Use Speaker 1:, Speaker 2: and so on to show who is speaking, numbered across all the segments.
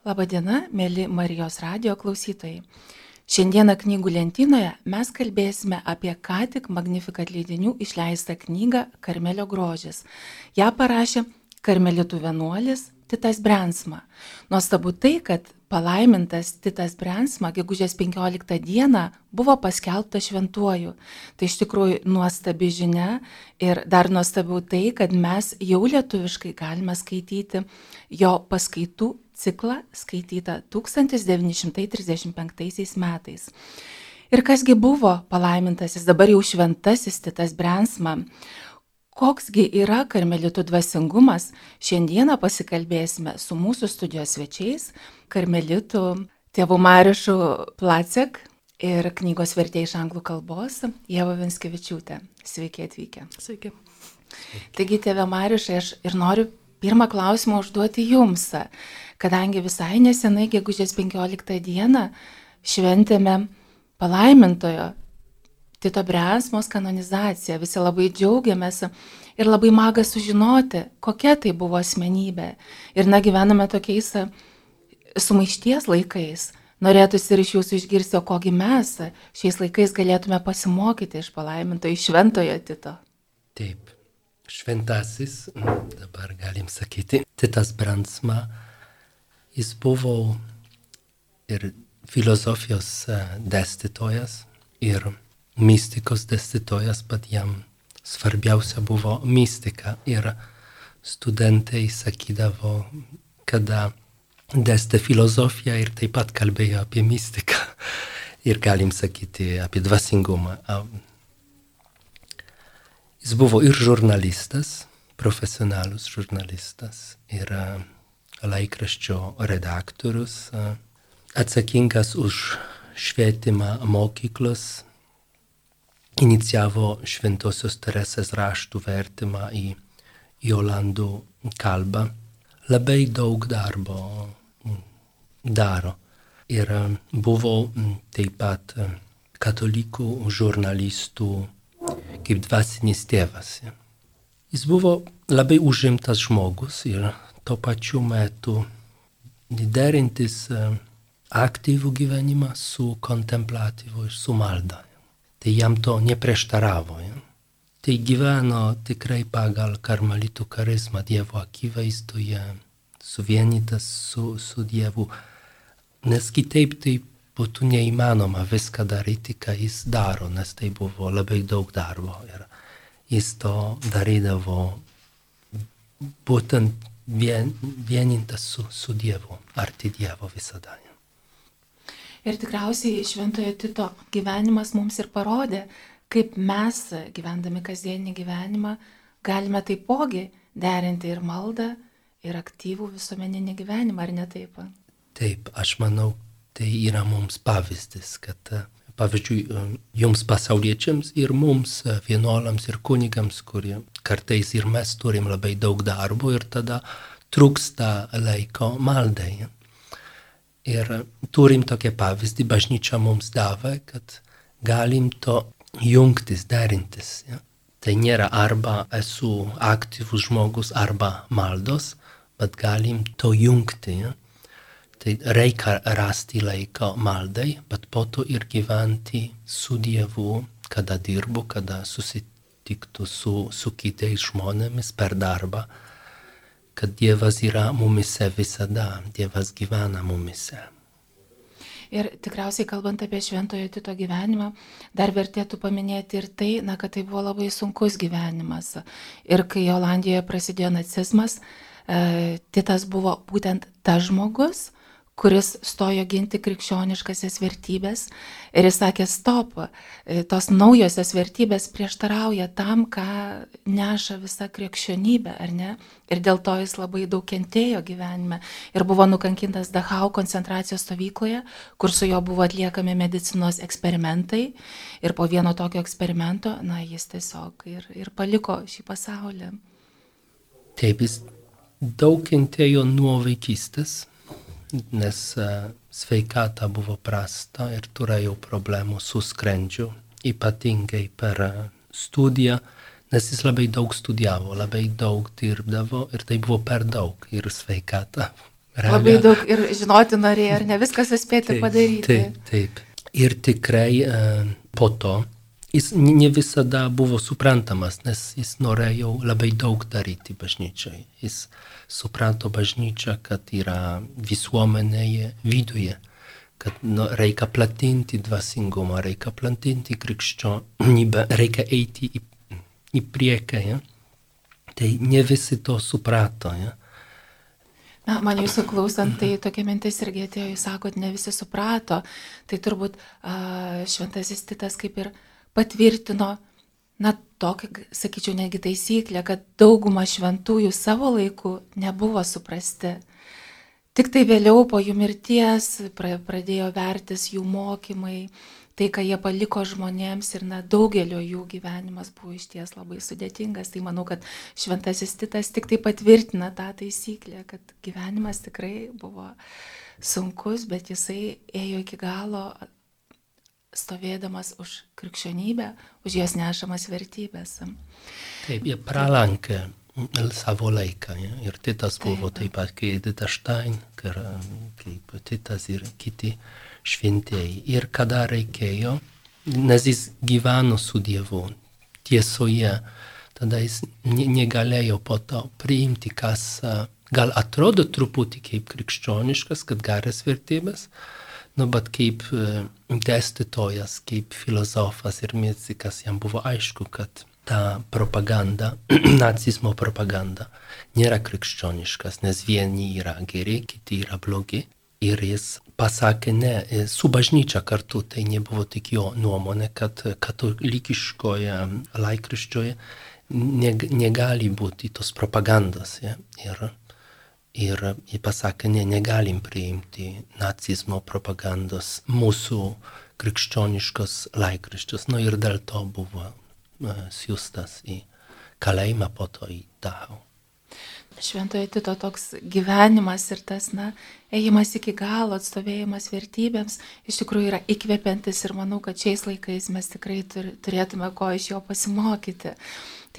Speaker 1: Labadiena, mėly Marijos radio klausytojai. Šiandieną knygų lentynoje mes kalbėsime apie ką tik Magnificat leidinių išleistą knygą Karmelio grožis. Ja parašė Karmelitų vienuolis Titas Brensma. Nuostabu tai, kad palaimintas Titas Brensma gegužės 15 dieną buvo paskelbtas šventuoju. Tai iš tikrųjų nuostabi žinia ir dar nuostabiau tai, kad mes jau lietuviškai galime skaityti jo paskaitų ciklą skaitytą 1935 metais. Ir kasgi buvo palaimintasis dabar jau šventasis Titas Brensma, koksgi yra karmelitų dvasingumas, šiandieną pasikalbėsime su mūsų studijos svečiais, karmelitų tėvų Marišu Placek ir knygos vertėjai iš anglų kalbos, Jeva Vinskevičiūtė. Sveiki atvykę.
Speaker 2: Sveiki.
Speaker 1: Taigi, tėvė Marišai, aš ir noriu pirmą klausimą užduoti jums kadangi visai nesenai, gegužės 15 dieną, šventėme palaimintojo Tito Brensmos kanonizaciją, visi labai džiaugiamės ir labai maga sužinoti, kokia tai buvo asmenybė. Ir na, gyvename tokiais sumaišties laikais. Norėtųsi ir iš jūsų išgirsti, o kogi mes šiais laikais galėtume pasimokyti iš palaimintojo, iš šventojo Tito.
Speaker 3: Taip, šventasis, dabar galim sakyti, Titas Bransma Jis buvo ir filosofijos e, dėstytojas, ir mistikos dėstytojas, bet jam svarbiausia buvo mistika. Ir studentai sakydavo, kada dėstė filosofiją ir taip pat kalbėjo apie mistiką. Ir galim sakyti apie dvasingumą. Jis buvo ir žurnalistas, profesionalus žurnalistas. Ir uh, laikraščio redaktorius, atsakingas už švietimą mokyklos, inicijavo Šventosios Teresės raštų vertimą į, į olandų kalbą. Labai daug darbo daro. Ir buvo taip pat katalikų žurnalistų kaip dvasinis tėvas. Jis buvo labai užimtas žmogus ir tuo pačiu metu derintis aktyvų gyvenimą su kontemplatyvu ir su malda. Tai jam to neprieštaravo. Ja? Tai gyveno tikrai pagal karmelitų charizmą Dievo akivaizdoje, suvienytas su, su Dievu, nes kitaip tai būtų neįmanoma viską daryti, ką jis daro, nes tai buvo labai daug darbo ir jis to darydavo būtent vien, vienintas su, su Dievu, arti Dievo visada.
Speaker 1: Ir tikriausiai šventojo Tito gyvenimas mums ir parodė, kaip mes, gyvendami kasdienį gyvenimą, galime taipogi derinti ir maldą, ir aktyvų visuomeninį gyvenimą, ar ne taip?
Speaker 3: Taip, aš manau, tai yra mums pavyzdys, kad pavyzdžiui, jums pasauliečiams ir mums, vienuolams ir kunigams, kurie kartais ir mes turim labai daug darbo ir tada trūksta laiko maldai. Ir turim tokią pavyzdį, bažnyčia mums davė, kad galim to jungtis, derintis. Ja? Tai nėra arba esu aktyvus žmogus, arba maldos, bet galim to jungti. Ja? Tai reikia rasti laiko maldai, bet po to ir gyventi su Dievu, kada dirbu, kada susitiktų su, su kitais žmonėmis per darbą kad Dievas yra mumise visada, Dievas gyvena mumise.
Speaker 1: Ir tikriausiai kalbant apie šventojo Tito gyvenimą, dar vertėtų paminėti ir tai, na, kad tai buvo labai sunkus gyvenimas. Ir kai Olandijoje prasidėjo nacizmas, e, Titas buvo būtent tas žmogus, kuris stojo ginti krikščioniškasias vertybės ir jis sakė, stop, e, tos naujosios vertybės prieštarauja tam, ką neša visa krikščionybė, ar ne? Ir dėl to jis labai daug kentėjo gyvenime ir buvo nukankintas Dachau koncentracijos stovykloje, kur su juo buvo atliekami medicinos eksperimentai ir po vieno tokio eksperimento, na, jis tiesiog ir, ir paliko šį pasaulį.
Speaker 3: Taip, jis daug kentėjo nuo vaikystės nes e, sveikata buvo prasta ir turėjau problemų su skrandžiu, ypatingai per e, studiją, nes jis labai daug studijavo, labai daug dirbdavo ir tai buvo per daug ir sveikata
Speaker 1: Realią. Labai daug ir žinoti norėjai, ar ne viskas suspėti taip, padaryti.
Speaker 3: Taip, taip. Ir tikrai e, po to jis ne visada buvo suprantamas, nes jis norėjo labai daug daryti bažnyčiai. Jis suprato bažnyčią, kad yra visuomenėje viduje, kad nu, reikia platinti dvasingumą, reikia platinti krikščionybę, reikia eiti į, į priekį. Ja? Tai ne visi to suprato. Ja?
Speaker 1: Na, man jūsų klausant, tai tokia mintis irgi atėjo, jūs sakot, ne visi suprato. Tai turbūt a, šventasis Titas kaip ir patvirtino, na, tokia, sakyčiau, netgi taisyklė, kad dauguma šventųjų savo laiku nebuvo suprasti. Tik tai vėliau po jų mirties pradėjo vertis jų mokymai, tai, ką jie paliko žmonėms ir na, daugelio jų gyvenimas buvo iš ties labai sudėtingas. Tai manau, kad šventasis Titas tik tai patvirtina tą taisyklę, kad gyvenimas tikrai buvo sunkus, bet jisai ėjo iki galo stovėdamas už krikščionybę, už jos nešamas vertybės.
Speaker 3: Taip, jie pralankė savo laiką. Ja? Ir Titas buvo taip, pat kaip Edita Stein, kaip Titas ir kiti šventieji. Ir kada reikėjo, nes jis gyveno su Dievu tiesoje, tada jis negalėjo po to priimti, kas gal atrodo truputį kaip krikščioniškas, kad geras vertybės, nu, bet kaip dėstytojas, kaip filosofas ir mistikas jam buvo aišku, kad ta propaganda, nacizmo propaganda, nėra krikščioniškas, nes vieni yra geri, kiti yra blogi. Ir jis pasakė ne, e, su bažnyčia kartu, tai nebuvo tik jo nuomonė, kad katalikiškoje laikraščioje negali būti tos propagandos. Ja? Ir, ir jie pasakė, ne, negalim priimti nacizmo propagandos mūsų krikščioniškos laikraščius. Nu ir dėl to buvo uh, siūstas į kalėjimą, po to į Dachau.
Speaker 1: Šventojo Tito toks gyvenimas ir tas, na, ėjimas iki galo, atstovėjimas vertybėms iš tikrųjų yra įkvepiantis ir manau, kad šiais laikais mes tikrai turėtume ko iš jo pasimokyti.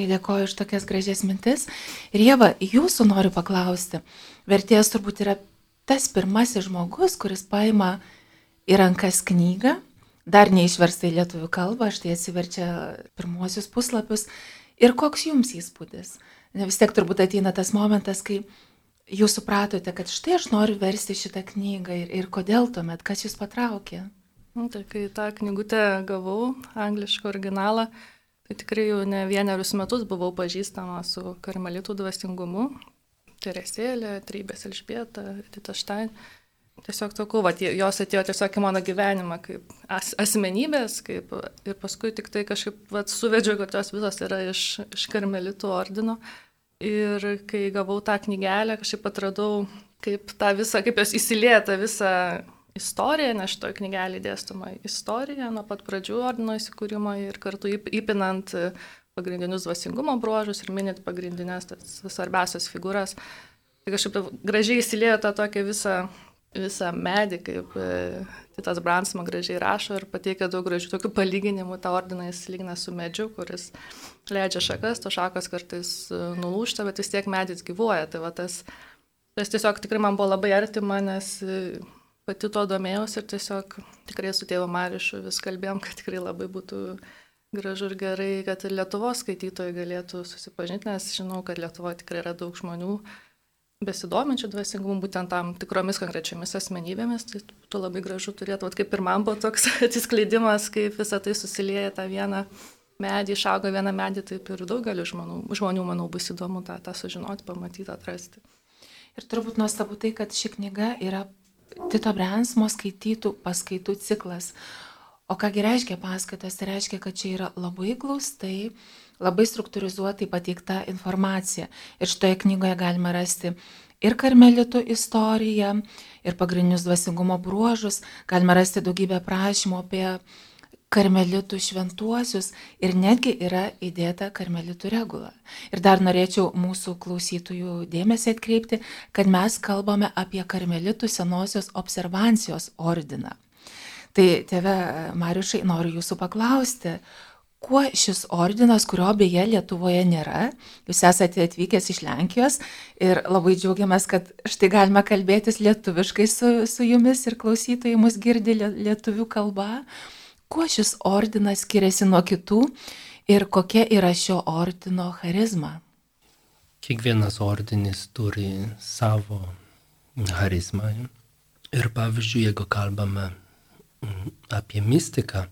Speaker 1: Tai dėkoju už tokias gražias mintis. Ir Jėva, jūsų noriu paklausti. Vertėjas turbūt yra tas pirmasis žmogus, kuris paima į rankas knygą, dar neišversta į lietuvių kalbą, štai atsiverčia pirmuosius puslapius. Ir koks jums įspūdis? vis tiek turbūt ateina tas momentas, kai jūs supratote, kad štai aš noriu versti šitą knygą ir, ir kodėl tuomet, kas jūs patraukė?
Speaker 2: Nu, tai kai tą knygutę gavau, anglišką originalą, tikrai jau ne vienerius metus buvau pažįstama su karmelitų dvasingumu. Teresėlė, Trybės Elžbieta, Edita Štain. Tiesiog sakau, va, jos atėjo tiesiog į mano gyvenimą kaip as, asmenybės, kaip, ir paskui tik tai kažkaip va, suvedžiau, kad jos visos yra iš, iš karmelitų ordino. Ir kai gavau tą knygelę, kažkaip atradau, kaip tą visą, kaip jos įsilieja tą visą istoriją, nes šitoje knygelėje dėstoma istorija nuo pat pradžių ordino įsikūrimo ir kartu įpinant pagrindinius dvasingumo bruožus ir minint pagrindinės svarbiausias figūras. Tai kažkaip gražiai įsiliejo tą tokią visą visą medį, kaip e, Titas Bransma gražiai rašo ir pateikia daug gražių tokių palyginimų. Ta ordiną jis lygina su medžiu, kuris leidžia šakas, to šakos kartais e, nulūšta, bet vis tiek medis gyvuoja. Tai va, tas, tas tiesiog tikrai man buvo labai artima, nes e, pati to domėjausi ir tiesiog tikrai su tėvu Marišu vis kalbėjom, kad tikrai labai būtų gražu ir gerai, kad ir Lietuvos skaitytojai galėtų susipažinti, nes žinau, kad Lietuvoje tikrai yra daug žmonių, besidominčių dvasingumu, būtent tam tikromis konkrečiomis asmenybėmis, tai būtų labai gražu turėti, vat, kaip ir man buvo toks atsiskleidimas, kaip visą tai susilieja tą vieną medį, išaugo vieną medį, taip ir daugeliu žmonių, žmonių manau, bus įdomu tą, tą sužinoti, pamatyti, atrasti.
Speaker 1: Ir turbūt nuostabu tai, kad ši knyga yra Tito Brensmo skaitytų paskaitų ciklas. O kągi reiškia paskaitas? Tai reiškia, kad čia yra labai glaustai labai struktūrizuotai pateikta informacija. Ir šitoje knygoje galima rasti ir karmelitų istoriją, ir pagrindinius dvasingumo bruožus, galima rasti daugybę prašymų apie karmelitų šventuosius ir netgi yra įdėta karmelitų regula. Ir dar norėčiau mūsų klausytojų dėmesį atkreipti, kad mes kalbame apie karmelitų senosios observancijos ordiną. Tai tėve Mariušai, noriu jūsų paklausti, kuo šis ordinas, kurio beje Lietuvoje nėra, jūs esate atvykęs iš Lenkijos ir labai džiaugiamės, kad štai galime kalbėtis lietuviškai su, su jumis ir klausytojai mus girdi lietuvių kalba. Kuo šis ordinas skiriasi nuo kitų ir kokia yra šio ordino charizma?
Speaker 3: Kiekvienas ordinis turi savo charizmą. Ir pavyzdžiui, jeigu kalbame mm, apie mistiką,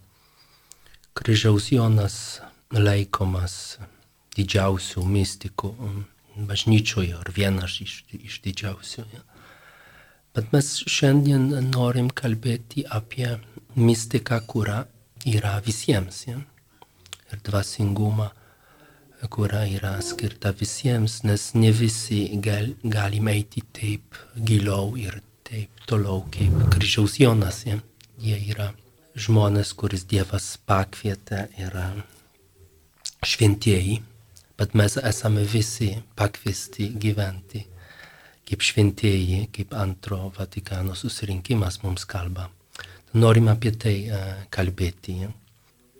Speaker 3: kryžiaus Jonas laikomas didžiausių mistikų mm, bažnyčioje ar vienas iš, iš didžiausių. Bet mes šiandien norim kalbėti apie mistiką, kura yra visiems. Ja. Ir dvasingumą, kura yra skirta visiems, nes ne visi gal, galime eiti taip giliau ir taip toliau kaip kryžiaus Jonas. Ja? Jie yra žmonės, kuris Dievas pakvietė, yra šventieji, bet mes esame visi pakviesti gyventi kaip šventieji, kaip antro Vatikano susirinkimas mums kalba. Norime apie tai uh, kalbėti.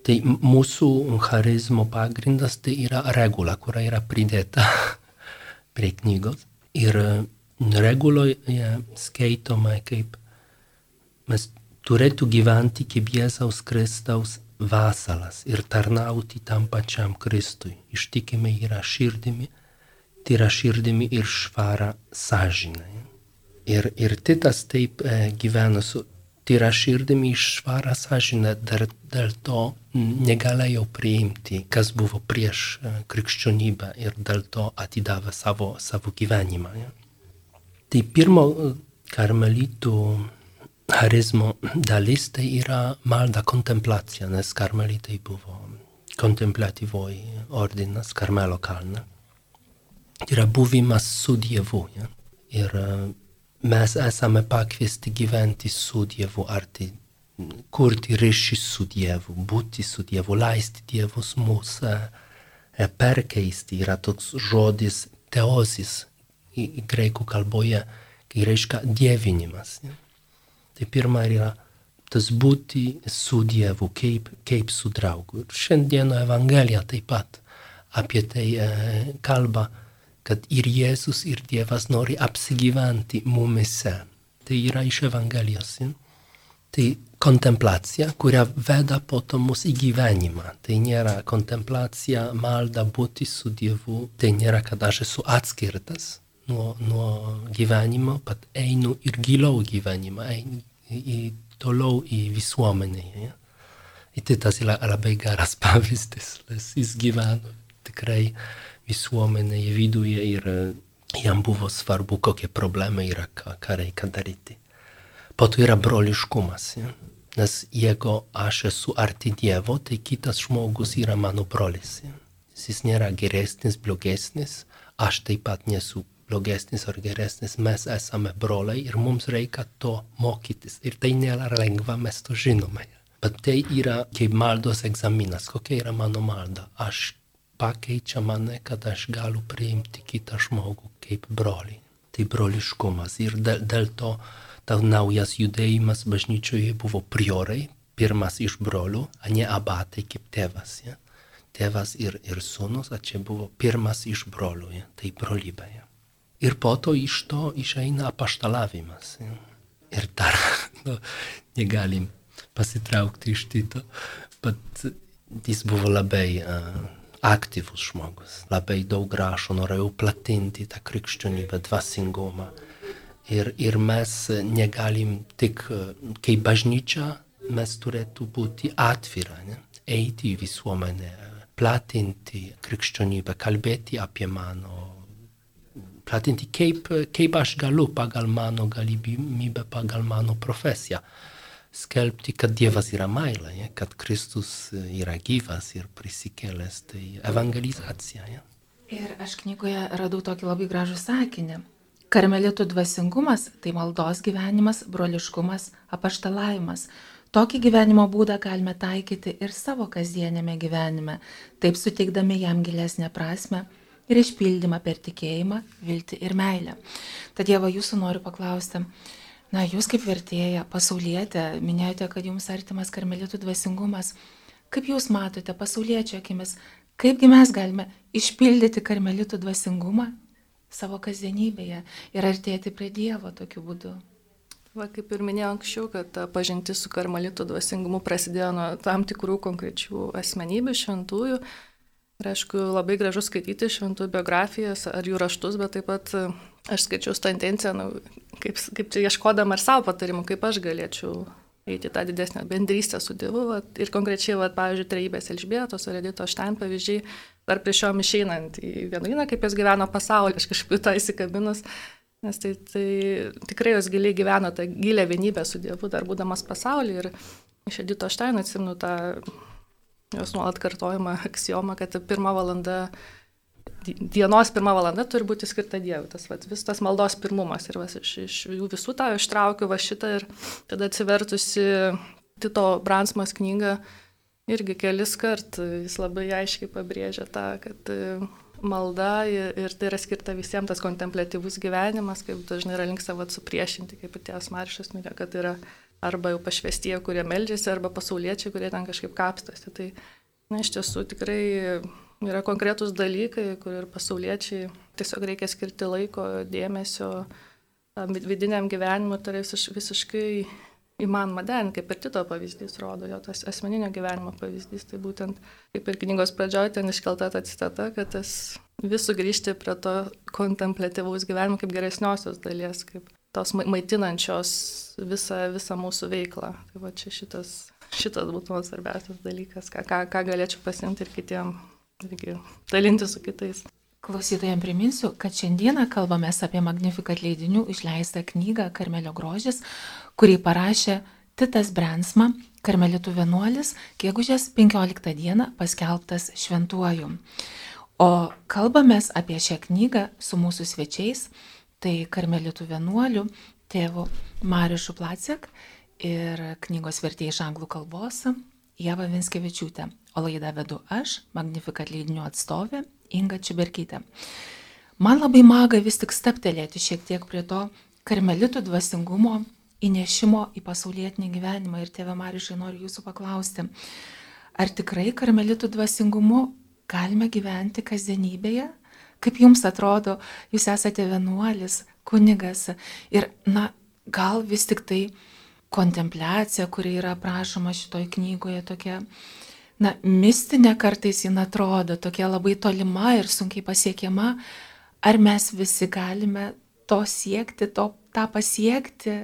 Speaker 3: Tai mūsų charizmo pagrindas tai yra regula, kuri yra pridėta prie knygos. Ir uh, reguloje skaitoma, kaip mes turėtų gyventi kaip Jėzaus Kristaus vasalas ir tarnauti tam pačiam Kristui. Ištikime yra širdimi, tyra širdimi ir švara sąžinė. Ir, ir Titas taip e, gyvena su tyra širdimi ir švara sąžinė, dar dėl to negalėjo priimti, kas buvo prieš e, krikščionybę ir dėl to atidavė savo, savo gyvenimą. Ja. Tai pirmo karmelitų charizmo dalis tai yra malda kontemplacija, nes karmelitai buvo kontemplatyvoji ordinas, Karmelo kalna. Tai yra buvimas su Dievu. Ja? Ir e, mes esame pakviesti gyventi su Dievu, ar tai kurti ryšį su Dievu, būti su Dievu, leisti Dievus mūsų e, perkeisti. Yra toks žodis teozis, graikų kalboje, kai reiškia dievinimas. Tai pirma yra tas būti su Dievu, kaip, kaip su draugu. Ir šiandieno Evangelija taip pat apie tai e, kalba, kad ir Jėzus, ir Dievas nori apsigyventi mumise. Tai yra iš Evangelijos. Ja. Tai kontemplacija, kurią veda po to mus į gyvenimą. Tai nėra kontemplacija, malda būti su Dievu, tai nėra, kad aš esu atskirtas nuo, nuo gyvenimo, bet einu ir giliau gyvenimą, einu į, toliau į visuomenę. Ja? Ir tai tas yra labai geras pavyzdys, nes jis gyveno tikrai visuomenėje viduje ir jam buvo svarbu, kokie problemai yra, ką, ką daryti. Po to yra broliškumas. Ja? Nes jeigu aš esu arti Dievo, tai kitas žmogus yra mano brolis. Ja? Jis nėra geresnis, blogesnis, aš taip pat nesu blogesnis ar geresnis, mes esame broliai ir mums reikia to mokytis. Ir tai nėra lengva, mes to žinome. Bet tai yra kaip maldos egzaminas. Kokia yra mano malda? Aš pakeičia mane, kad aš galiu priimti kitą žmogų kaip brolį. Tai broliškumas. Ir dėl, dėl to ta naujas judėjimas bažnyčioje buvo priorai, pirmas iš brolių, o ne abatai kaip tėvas. Ja? Tėvas ir, ir sūnus, o čia buvo pirmas iš brolių, ja? tai brolybė. Ja? Ir po to iš to išeina apaštalavimas. Ir dar nu, negalim pasitraukti iš Tito, bet jis buvo labai uh, aktyvus žmogus, labai daug rašo, norėjo platinti tą krikščionybę, dvasingumą. Ir, ir mes negalim tik, kaip bažnyčia, mes turėtų būti atvira, ne? eiti į visuomenę, platinti krikščionybę, kalbėti apie mano platinti, kaip, kaip aš galiu pagal mano galimybę, pagal mano profesiją skelbti, kad Dievas yra meilė, ja? kad Kristus yra gyvas ir prisikėlęs, tai evangelizacija. Ja?
Speaker 1: Ir aš knygoje radau tokį labai gražų sakinį. Karmelitų dvasingumas - tai maldos gyvenimas, broliškumas, apaštalavimas. Tokį gyvenimo būdą galime taikyti ir savo kasdienėme gyvenime, taip suteikdami jam gilesnę prasme ir išpildymą per tikėjimą, viltį ir meilę. Tad Dievo jūsų noriu paklausti, na, jūs kaip vertėja, pasaulietė, minėjote, kad jums artimas karmelitų dvasingumas, Kaip Jūs matote pasaulietčio akimis, kaipgi mes galime išpildyti karmelitų dvasingumą savo kasdienybėje ir artėti prie Dievo tokiu būdu?
Speaker 2: Va, kaip ir minėjau anksčiau, kad ta pažintis su karmelitų dvasingumu prasidėjo nuo tam tikrų konkrečių asmenybių, šventųjų. Ir aišku, labai gražu skaityti šventųjų biografijas ar jų raštus, bet taip pat aš skaičiau tą intenciją, nu, kaip, kaip čia ieškodama ir savo patarimų, kaip aš galėčiau eiti tą didesnę bendrystę su Dievu. Va, ir konkrečiai, va, pavyzdžiui, Treibės Elžbietos ar Edito Štain pavyzdžiai, dar prieš jom išeinant į vienuolyną, kaip jos gyveno pasaulyje, aš kažkaip tą įsikabinus. Nes tai, tai tikrai jos giliai gyveno tą gilę vienybę su Dievu, dar būdamas pasaulyje. Ir iš Edito Štain atsimnu tą jos nuolat kartojama aksioma, kad pirmą valandą dienos pirmą valandą turi būti skirta Dievui. Tas vat, vis tas maldos pirmumas. Ir vas, iš, iš jų visų tą ištraukiu va šitą ir tada atsivertusi Tito Bransmas knygą irgi kelis kart jis labai aiškiai pabrėžia tą, kad e, malda ir tai yra skirta visiems tas kontemplatyvus gyvenimas, kaip dažnai yra linksma vat supriešinti, kaip ir ties Marišas minėjo, kad yra arba jau pašvestie, kurie meldžiasi, arba pasauliečiai, kurie ten kažkaip kapstosi. Tai na, iš tiesų tikrai yra konkretūs dalykai, kur ir pasauliečiai tiesiog reikia skirti laiko, dėmesio vidiniam gyvenimui, tai visiškai įmanoma den, kaip ir Tito pavyzdys rodo, jo tas asmeninio gyvenimo pavyzdys, tai būtent kaip ir knygos pradžioje ten iškelta ta citata, kad tas vis sugrįžti prie to kontemplatyvaus gyvenimo kaip geresniosios dalies, kaip tos maitinančios visą, visą mūsų veiklą. Tai va čia šitas, šitas būtų mano svarbiausias dalykas, ką, ką, ką galėčiau pasimti ir kitiem irgi dalinti su kitais.
Speaker 1: Klausytojams priminsiu, kad šiandieną kalbame apie Magnifikat leidinių išleistą knygą Karmelio grožis, kurį parašė Titas Brensma, Karmelitų vienuolis, kiekužės 15 dieną paskelbtas šventuoju. O kalbame apie šią knygą su mūsų svečiais, tai Karmelitų vienuoliu, tėvu Marišu Placek ir knygos vertėjai iš anglų kalbos Jeva Vinskevičiūtė o laidą vedu aš, Magnifikat leidinio atstovė Inga Čiberkytė. Man labai maga vis tik steptelėti šiek tiek prie to karmelitų dvasingumo įnešimo į pasaulietinį gyvenimą. Ir tėve Marišai noriu jūsų paklausti, ar tikrai karmelitų dvasingumu galime gyventi kasdienybėje? Kaip jums atrodo, jūs esate vienuolis, kunigas ir, na, gal vis tik tai kontempliacija, kuri yra aprašoma šitoj knygoje, tokia na, mistinė kartais jin atrodo, tokia labai tolima ir sunkiai pasiekiama, ar mes visi galime to siekti, to, tą pasiekti,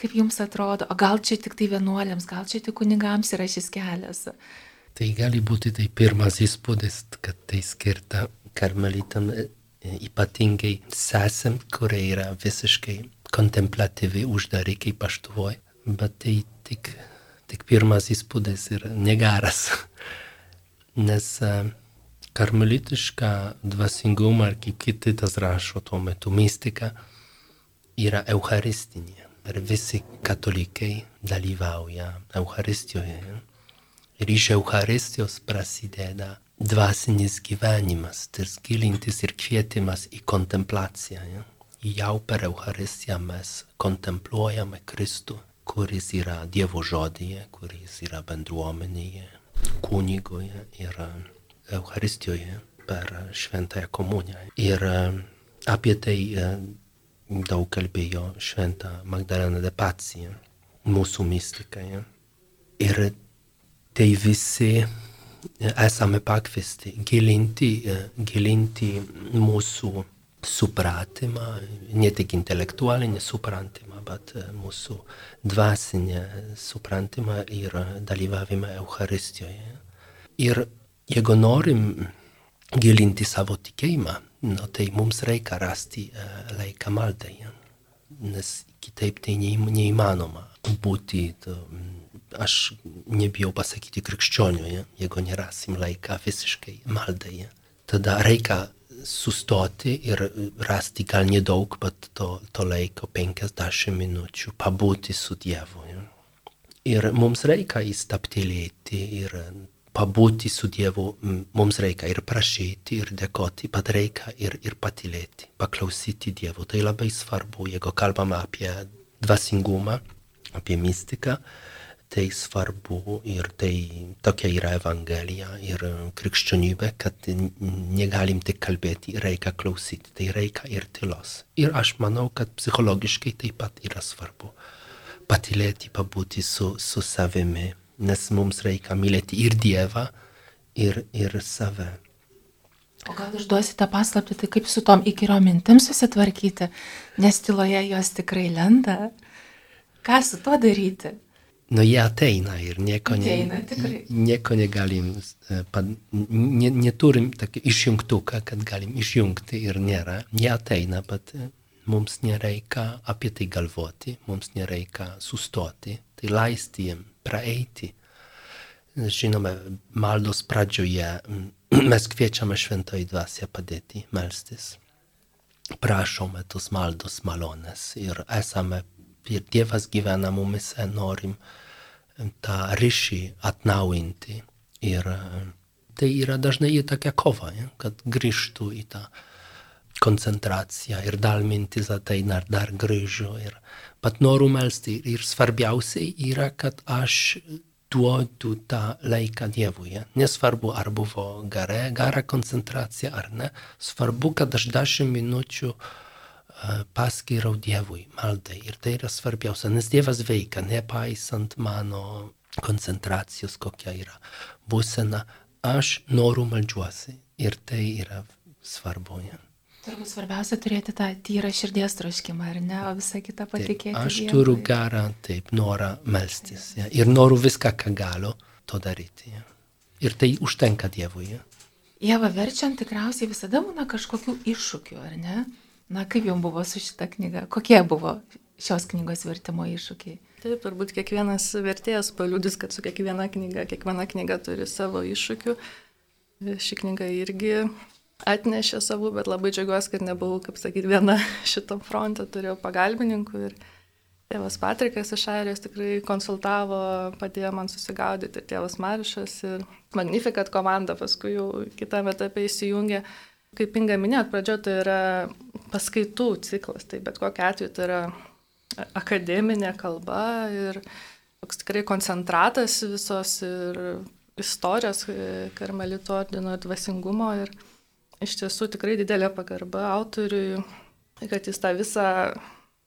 Speaker 1: kaip jums atrodo, o gal čia tik tai vienuoliams, gal čia tik kunigams yra šis kelias.
Speaker 3: Tai gali būti tai pirmas įspūdis, kad tai skirta karmelitam e, ypatingai sesėm, kurie yra visiškai kontemplatyvi, uždari kaip aštuvoje, bet tai tik tik pirmas įspūdis yra negaras. Nes karmelitiška dvasingumą, ar kaip kiti tas rašo tuo metu, mistika yra eucharistinė. Ir visi katalikai dalyvauja Eucharistijoje. Ir iš Eucharistijos prasideda dvasinis gyvenimas, tas gilintis ir kvietimas į kontemplaciją. Ja? Jau per Eucharistiją mes kontempluojame Kristų kuris yra Dievo žodyje, kuris yra bendruomenėje, kunigoje ir Eucharistijoje per šventąją komuniją. Ir apie tai daug kalbėjo šventą Magdalena de Pacija, mūsų mystikoje. Ir tai visi esame pakviesti gilinti, gilinti mūsų supratimą, ne tik intelektualinį supratimą, bet mūsų dvasinį suprantimą ir dalyvavimą Eucharistijoje. Ir jeigu norim gilinti savo tikėjimą, no, tai mums reikia rasti laiką maldai, nes kitaip tai neįmanoma būti, to, aš nebijau pasakyti krikščioniu, jeigu nerasim laiką visiškai maldai. Tada reikia sustoti ir rasti gal nedaug, bet to, to laiko 50 minučių pabūti su Dievu. Ja? Ir mums reikia įstaptilėti ir pabūti su Dievu, mums reikia ir prašyti, ir dėkoti, bet reikia ir, ir patilėti, paklausyti Dievu. Tai labai svarbu, jeigu kalbame apie dvasingumą, apie mystiką, tai svarbu ir tai tokia yra Evangelija ir krikščionybė, kad negalim tik kalbėti, reikia klausyti, tai reikia ir tylos. Ir aš manau, kad psichologiškai taip pat yra svarbu patilėti, pabūti su, su savimi, nes mums reikia mylėti ir Dievą, ir, ir save.
Speaker 1: O gal išduosite paslapti, tai kaip su tom įkyriom mintim susitvarkyti, nes tyloje jos tikrai lenda. Ką su tuo daryti?
Speaker 3: Nu, jie ateina ir nieko,
Speaker 1: Ateina,
Speaker 3: ne, nieko negalim, e, ne, neturim tokį išjungtuką, kad galim išjungti ir nėra. Jie ateina, bet e, mums nereikia apie tai galvoti, mums nereikia sustoti, tai leisti jiem praeiti. Žinome, maldos pradžioje mm, mes kviečiame šventąjį dvasę padėti, melstis. Prašome tos maldos malonės ir esame, ir Dievas gyvena mumise, norim tą ryšį atnaujinti. Ir e, tai yra dažnai į tokia kova, ja, kad grįžtų į tą koncentraciją ir dar mintis ateina ir dar grįžu. Ir pat noriu melsti ir svarbiausiai yra, kad aš duodu tą laiką Dievui. Ja. Nesvarbu, ar buvo gera, gera koncentracija ar ne. Svarbu, kad aš dešimt minučių e, paskiriau Dievui maldai. Ir tai yra svarbiausia, nes Dievas veikia, nepaisant mano koncentracijos, kokia yra būsena. Aš noriu maldžiuosi ir tai yra svarbu. Ja.
Speaker 1: Turbūt svarbiausia turėti tą tyrą širdies troškimą, ar ne, o visą kitą
Speaker 3: Taip,
Speaker 1: patikėti.
Speaker 3: aš
Speaker 1: Dievui.
Speaker 3: turiu gerą taip norą melstis ja. ir noriu viską, ką galiu, to daryti. Ja. Ir tai užtenka Dievui. Ja.
Speaker 1: Jeva verčiant tikriausiai visada būna kažkokių iššūkių, ar ne? Na, kaip jums buvo su šita knyga? Kokie buvo šios knygos vertimo iššūkiai?
Speaker 2: Taip, turbūt kiekvienas vertėjas paliūdis, kad su kiekviena knyga, kiekviena knyga turi savo iššūkių. Ši knyga irgi atnešė savų, bet labai džiaugiuosi, kad nebuvau, kaip sakyti, viena šitam fronte, turėjau pagalbininkų ir tėvas Patrikas iš Airijos tikrai konsultavo, padėjo man susigaudyti, tėvas Marišas ir Magnificat komanda paskui jau kitame etape įsijungė. Kaip Inga minėt, pradžio tai yra paskaitų ciklas, tai bet kokiu atveju tai yra akademinė kalba ir toks tikrai koncentratas visos ir istorijos karmelito ordino ir dvasingumo ir iš tiesų tikrai didelė pagarba autoriui, kad jis tą visą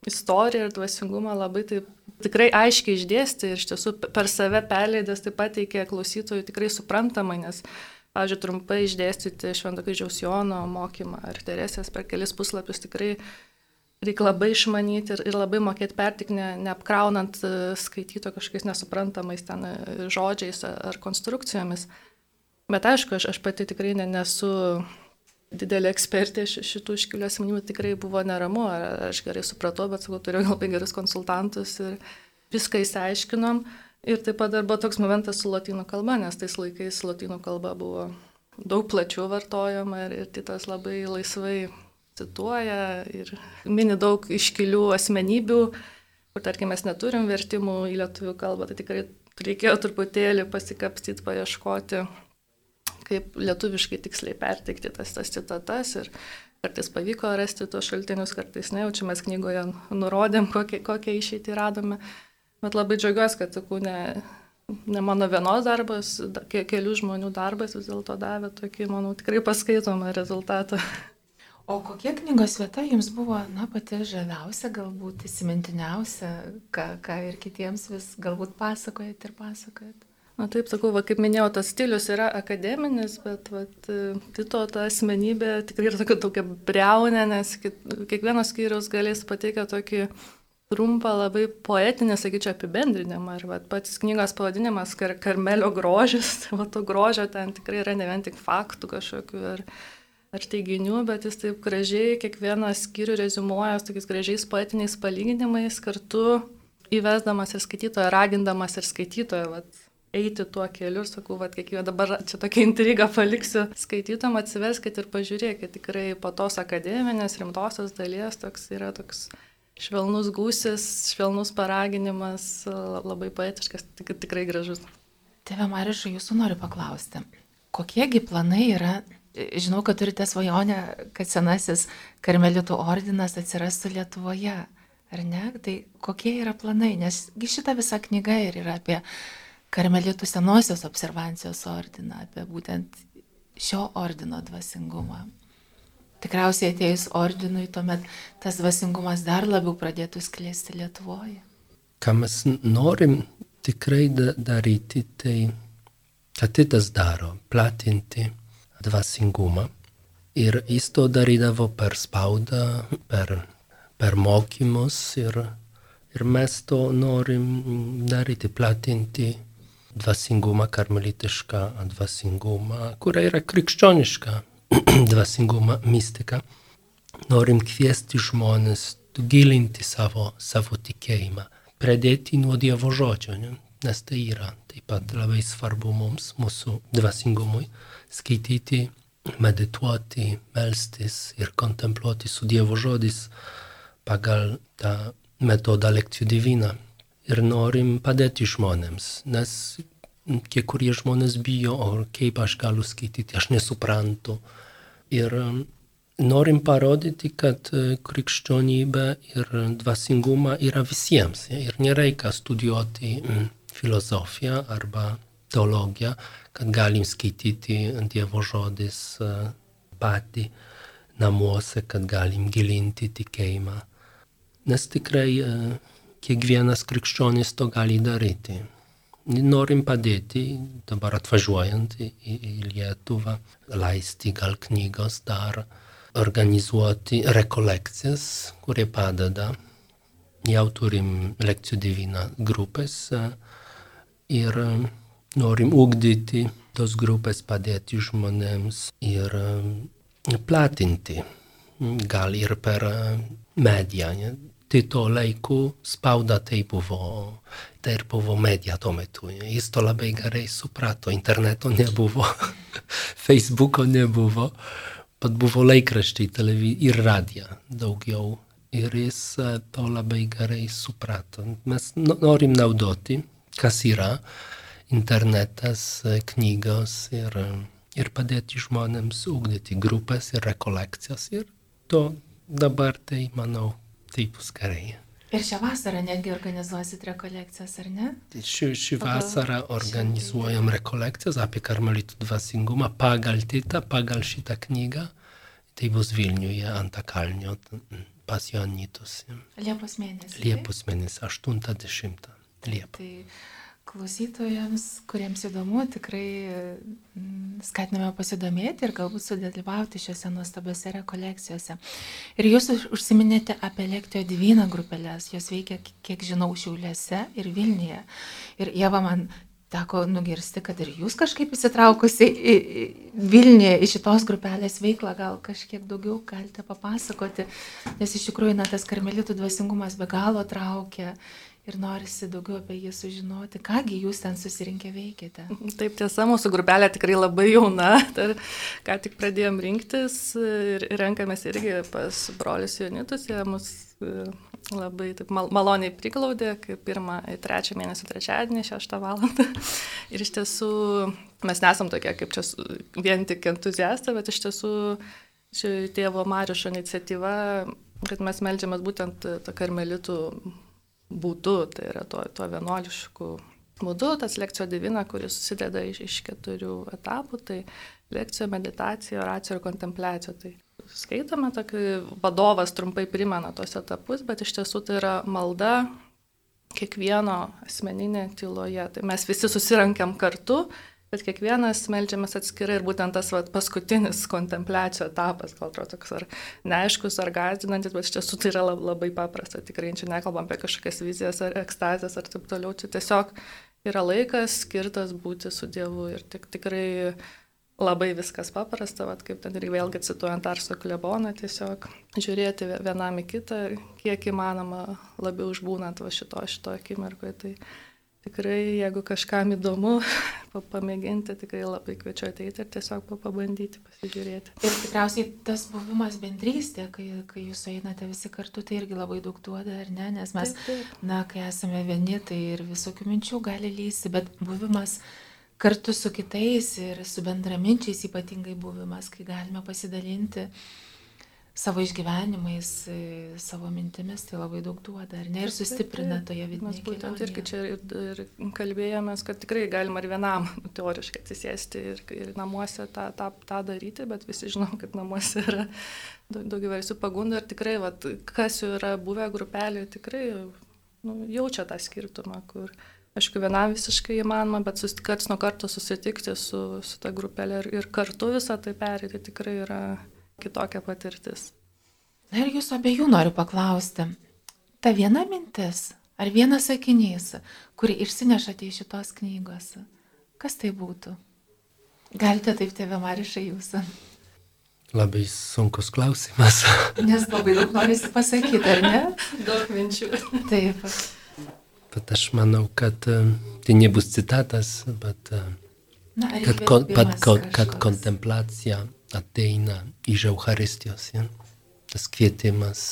Speaker 2: istoriją ir dvasingumą labai taip tikrai aiškiai išdėstė ir iš tiesų per save perleidęs taip pat teikė klausytojui tikrai suprantamai, nes, pavyzdžiui, trumpai išdėstyti Švento kryžiaus Jono mokymą ar Teresės per kelis puslapius tikrai reikia labai išmanyti ir, ir labai mokėti pertikti, ne, neapkraunant e, skaityto kažkokiais nesuprantamais ten e, žodžiais ar konstrukcijomis. Bet aišku, aš, aš pati tikrai ne, nesu didelė ekspertė ši- šitų iškilių asmenybių, tikrai buvo neramu, ar aš gerai supratau, bet sakau, turėjau labai gerus konsultantus ir viską įsiaiškinom. Ir taip pat dar buvo toks momentas su lotynų kalba, nes tais laikais lotynų kalba buvo daug plačiau vartojama ir, ir Titas labai laisvai cituoja ir mini daug iškilių asmenybių, kur tarkim mes neturim vertimų į lietuvių kalbą, tai tikrai reikėjo truputėlį pasikapstyti, paieškoti, kaip lietuviškai tiksliai perteikti tas, tas citatas ir kartais pavyko rasti tuos šaltinius, kartais ne, jau čia mes knygoje nurodėm, kokią, kokią išeitį radome, bet labai džiaugiuosi, kad sakau, ne, ne mano vienos darbas, da- ke, kelių žmonių darbas vis dėlto davė tokį, manau, tikrai paskaitomą rezultatą.
Speaker 1: O kokia knygos vieta jums buvo, na, pati žaviausia, galbūt įsimintiniausia, ką, ką ir kitiems vis galbūt pasakojat ir pasakojat?
Speaker 2: Na taip, sakau, va, kaip minėjau, tas stilius yra akademinis, bet vat, Tito ta asmenybė tikrai yra tokia, tokia breunė, nes kiekvienas skyrius galės pateikę tokį trumpą, labai poetinį, sakyčiau, apibendrinimą. Ir vat, pats knygos pavadinimas kar Karmelio grožis, va, to grožio ten tikrai yra ne vien tik faktų kažkokių ar, ar teiginių, bet jis taip gražiai kiekvieną skyrių rezumuoja tokiais gražiais poetiniais palyginimais, kartu įvesdamas ir skaitytoją, ragindamas ir skaitytoją vat, eiti tuo keliu ir sakau, kad kiekvieną dabar čia tokią intrigą paliksiu skaitytam, atsiveskit ir pažiūrėkit, tikrai po tos akademinės rimtosios dalies toks yra toks švelnus gūsis, švelnus paraginimas, labai poetiškas, tik, tikrai gražus.
Speaker 1: Tėve Marišai, jūsų noriu paklausti, kokiegi planai yra, žinau, kad turite svajonę, kad senasis karmelitų ordinas atsirastų Lietuvoje. ar ne? Tai kokie yra planai, nes šita visa knyga ir yra apie karmelitų senosios observancijos ordiną, apie būtent šio ordino dvasingumą. Tikriausiai atėjus ordinui, tuomet tas dvasingumas dar labiau pradėtų skleisti Lietuvoje.
Speaker 3: Ką mes norim tikrai daryti, tai kad kitas daro, platinti dvasingumą. Ir jis to darydavo per spaudą, per, per mokymus ir, ir mes to norim daryti, platinti dvasingumą, karmelitišką dvasingumą, kuria yra krikščioniška dvasingumą, mistiką. Norim kviesti žmonės gilinti savo, savo tikėjimą, pradėti nuo Dievo žodžio, ne? nes tai yra taip pat labai svarbu mums, mūsų dvasingumui, skaityti, medituoti, melstis ir kontempluoti su Dievo žodis pagal tą metodą lekcijų diviną. Ir norim padėti žmonėms, nes kai kurie žmonės bijo, o kaip aš galiu skaityti, aš nesuprantu. Ir norim parodyti, kad krikščionybė ir dvasingumą yra visiems. Ir nereikia studijuoti filozofiją arba teologiją, kad galim skaityti Dievo žodis patį namuose, kad galim gilinti tikėjimą. Nes tikrai kiekvienas krikščionis to gali daryti. Norim padėti dabar atvažiuojant į, į Lietuvą, leisti gal knygos dar, organizuoti rekolekcijas, kurie padeda. Jau turim lekcijų divina grupės, ir norim ugdyti tos grupės, padėti žmonėms ir platinti, gal ir per mediją. Ne? Tai to laiku spauda tai buvo, tai ir buvo medija tuo metu. Jis to labai gerai suprato, interneto nebuvo, Facebooko nebuvo, bet buvo laikraščiai, ir radija daugiau. Ir jis to labai gerai suprato. Mes norim naudoti kas yra internetas, knygos ir, ir padėti žmonėms ugdyti grupės ir rekolekcijas. Ir to dabar tai, manau, tai bus gerai.
Speaker 1: Ir šią vasarą netgi organizuosit rekolekcijas, ar ne?
Speaker 3: Tai ši, ši vasarą organizuojam rekolekcijas apie karmelitų dvasingumą pagal titą, pagal šitą knygą. Tai bus Vilniuje ant Akalnio pas Jonitus.
Speaker 1: Liepos mėnesį.
Speaker 3: Liepos mėnesį, 80. Liepa.
Speaker 1: Tai klausytojams, kuriems įdomu, tikrai mm, skatiname pasidomėti ir galbūt sudalyvauti šiuose nuostabiose rekolekcijose. Ir jūs užsiminėte apie Lektio Divina grupelės, jos veikia, kiek žinau, Šiauliuose ir Vilniuje. Ir Jeva man teko nugirsti, kad ir jūs kažkaip įsitraukusi į Vilniuje, į šitos grupelės veiklą, gal kažkiek daugiau galite papasakoti, nes iš tikrųjų na, tas karmelitų dvasingumas be galo traukia ir norisi daugiau apie jį sužinoti. Kągi jūs ten susirinkę veikėte?
Speaker 2: Taip tiesa, mūsų grupelė tikrai labai jauna, dar ką tik pradėjom rinktis ir renkamės irgi pas brolius Jonitus, jie mus e, labai taip, mal, maloniai priglaudė, kaip pirmą, trečią mėnesio trečiadienį, šeštą valandą. Ir iš tiesų mes nesam tokie kaip čia vien tik entuziastai, bet iš tiesų ši tėvo Marišo iniciatyva, kad mes melžiamės būtent tą karmelitų būdu, tai yra tuo, tuo vienuolišku būdu, tas lekcijo divina, kuris susideda iš, iš keturių etapų, tai lekcija, meditacija, oracija ir kontempliacija. Tai skaitome, tokį vadovas trumpai primena tos etapus, bet iš tiesų tai yra malda kiekvieno asmeninė tyloje. Tai mes visi susirankam kartu bet kiekvienas melžiamas atskirai ir būtent tas vat, paskutinis kontempliacijos etapas, gal atrodo toks ar neaiškus, ar gazdinantis, bet iš tiesų tai yra labai paprasta, tikrai čia nekalbam apie kažkokias vizijas ar ekstazijas ar taip toliau, čia tiesiog yra laikas skirtas būti su Dievu ir tik, tikrai labai viskas paprasta, vat, kaip ten ir vėlgi cituojant Arso kleboną, tiesiog žiūrėti vienam į kitą, kiek įmanoma labiau išbūnant va šito, šito akimirkoje. Tai tikrai, jeigu kažkam įdomu pamėginti, tikrai labai kviečiu ateiti ir tiesiog pabandyti, pasižiūrėti.
Speaker 1: Ir tikriausiai tas buvimas bendrystė, kai, kai jūs einate visi kartu, tai irgi labai daug duoda, ar ne? Nes mes, taip, taip. na, kai esame vieni, tai ir visokių minčių gali lysti, bet buvimas kartu su kitais ir su bendraminčiais, ypatingai buvimas, kai galime pasidalinti savo išgyvenimais, e, savo mintimis, tai labai daug duoda, ar ne, ir sustiprina toje vidinėje.
Speaker 2: Mes būtent irgi čia ir, ir kalbėjomės, kad tikrai galima ir vienam teoriškai atsisėsti ir, ir namuose tą, tą, tą daryti, bet visi žinom, kad namuose yra daug įvairių pagundų ir tikrai, vat, kas jau yra buvę grupelį, tikrai nu, jaučia tą skirtumą, kur, aišku, vienam visiškai įmanoma, bet karts nuo karto susitikti su, su ta grupelė ir, ir kartu visą tai perėti tikrai yra kitokia patirtis.
Speaker 1: Na ir jūsų abiejų noriu paklausti. Ta viena mintis ar vienas sakinys, kurį išsinešate iš šitos knygos, kas tai būtų? Galite taip, tėvė Marišai, jūsų.
Speaker 3: Labai sunkus klausimas.
Speaker 1: Nes labai daug norisi pasakyti, ar ne?
Speaker 2: daug minčių.
Speaker 1: Taip.
Speaker 3: Bet aš manau, kad uh, tai nebus citatas, bet uh, Na, kad, kon, kad, kad, kad kontemplacija ateina iš Eucharistijos. Ja? Tas kvietimas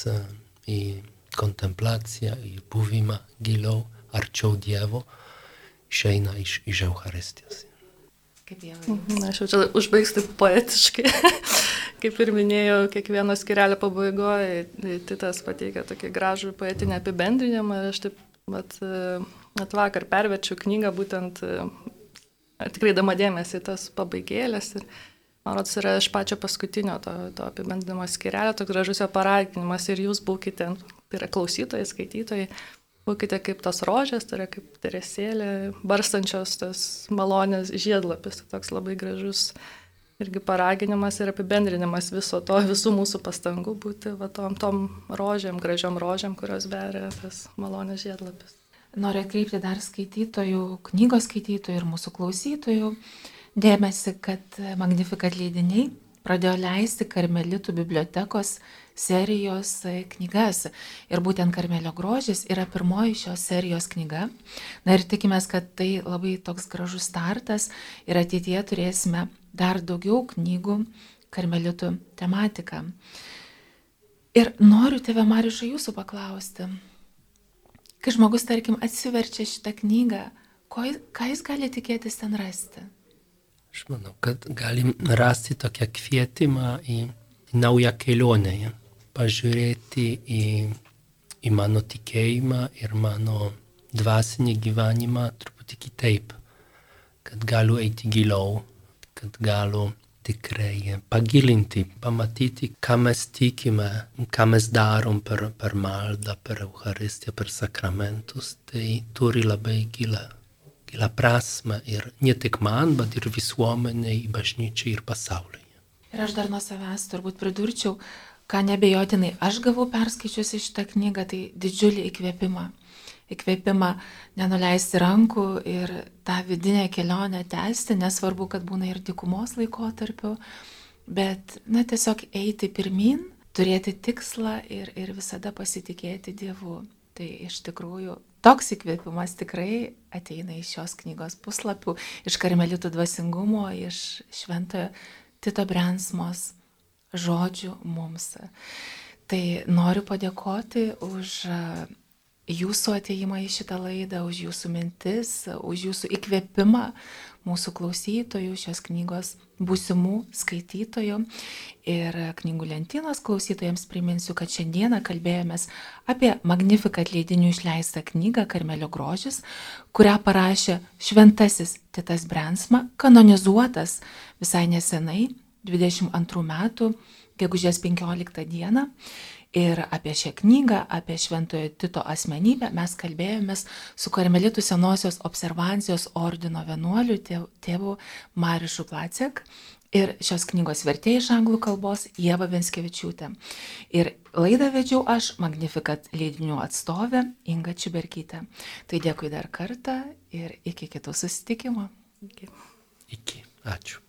Speaker 3: į kontemplaciją, į buvimą giliau, arčiau Dievo, išeina iš, iš Eucharistijos.
Speaker 2: Kaip jau. Mhm, aš jau čia užbaigsiu taip poetiškai. Kaip ir minėjau, kiekvieno skirelio pabaigoje Titas pateikia tokį gražų poetinį apibendrinimą ir aš taip at, at vakar pervečiau knygą būtent tikrai dama dėmesį tas pabaigėlės ir Man rodos, yra iš pačio paskutinio to, to apibendrimo skirelio, toks gražus jo paraginimas ir jūs būkite, tai yra klausytojai, skaitytojai, būkite kaip tos rožės, tai yra kaip teresėlė, barstančios tas malonės žiedlapis, tai toks labai gražus irgi paraginimas ir apibendrinimas viso to, visų mūsų pastangų būti va, tom, tom rožėm, gražiom rožėm, kurios beria tas malonės žiedlapis.
Speaker 1: Noriu atkreipti dar skaitytojų, knygos skaitytojų ir mūsų klausytojų dėmesį, kad Magnificat leidiniai pradėjo leisti Karmelitų bibliotekos serijos knygas. Ir būtent Karmelio grožis yra pirmoji šios serijos knyga. Na ir tikimės, kad tai labai toks gražus startas ir ateityje turėsime dar daugiau knygų Karmelitų tematiką. Ir noriu tėve Marišą jūsų paklausti. Kai žmogus, tarkim, atsiverčia šitą knygą, ko, ką jis gali tikėtis ten rasti?
Speaker 3: Aš manau, kad galim rasti tokią kvietimą į naują kelionę, ja? pažiūrėti į, į mano tikėjimą ir mano dvasinį gyvenimą truputį kitaip, kad galiu eiti giliau, kad galiu tikrai pagilinti, pamatyti, ką mes tikime, ką mes darom per, per maldą, per Eucharistiją, per sakramentus, tai turi labai gilę gilę prasme ir ne tik man, bet ir visuomeniai, bažnyčiai ir pasauliui.
Speaker 1: Ir aš dar nuo savęs turbūt pridurčiau, ką nebejotinai aš gavau perskaičiusi šitą knygą, tai didžiulį įkvėpimą. Įkvėpimą nenuleisti rankų ir tą vidinę kelionę tęsti, nesvarbu, kad būna ir dikumos laikotarpiu, bet, na, tiesiog eiti pirmin, turėti tikslą ir, ir visada pasitikėti Dievu. Tai iš tikrųjų toks įkvėpimas tikrai ateina iš šios knygos puslapių, iš karmelitų dvasingumo, iš šventojo Tito Brensmos žodžių mums. Tai noriu padėkoti už jūsų ateimą į šitą laidą, už jūsų mintis, už jūsų įkvėpimą mūsų klausytojų, šios knygos būsimų skaitytojų. Ir knygų lentynos klausytojams priminsiu, kad šiandieną kalbėjomės apie Magnificat leidinių išleistą knygą Karmelio grožis, kurią parašė šventasis Titas Brensma, kanonizuotas visai nesenai, 22 metų, gegužės 15 dieną. Ir apie šią knygą, apie Šventojo Tito asmenybę mes kalbėjomės su Karmelitų senosios observancijos ordino vienuoliu tėvu Marišu Placek ir šios knygos vertėjai iš anglų kalbos Jėva Venskevičiūtė. Ir laidą vedžiau aš, Magnificat leidinių atstovė Inga Čiberkytė. Tai dėkui dar kartą ir iki kitų susitikimų.
Speaker 3: Iki. Iki. Ačiū.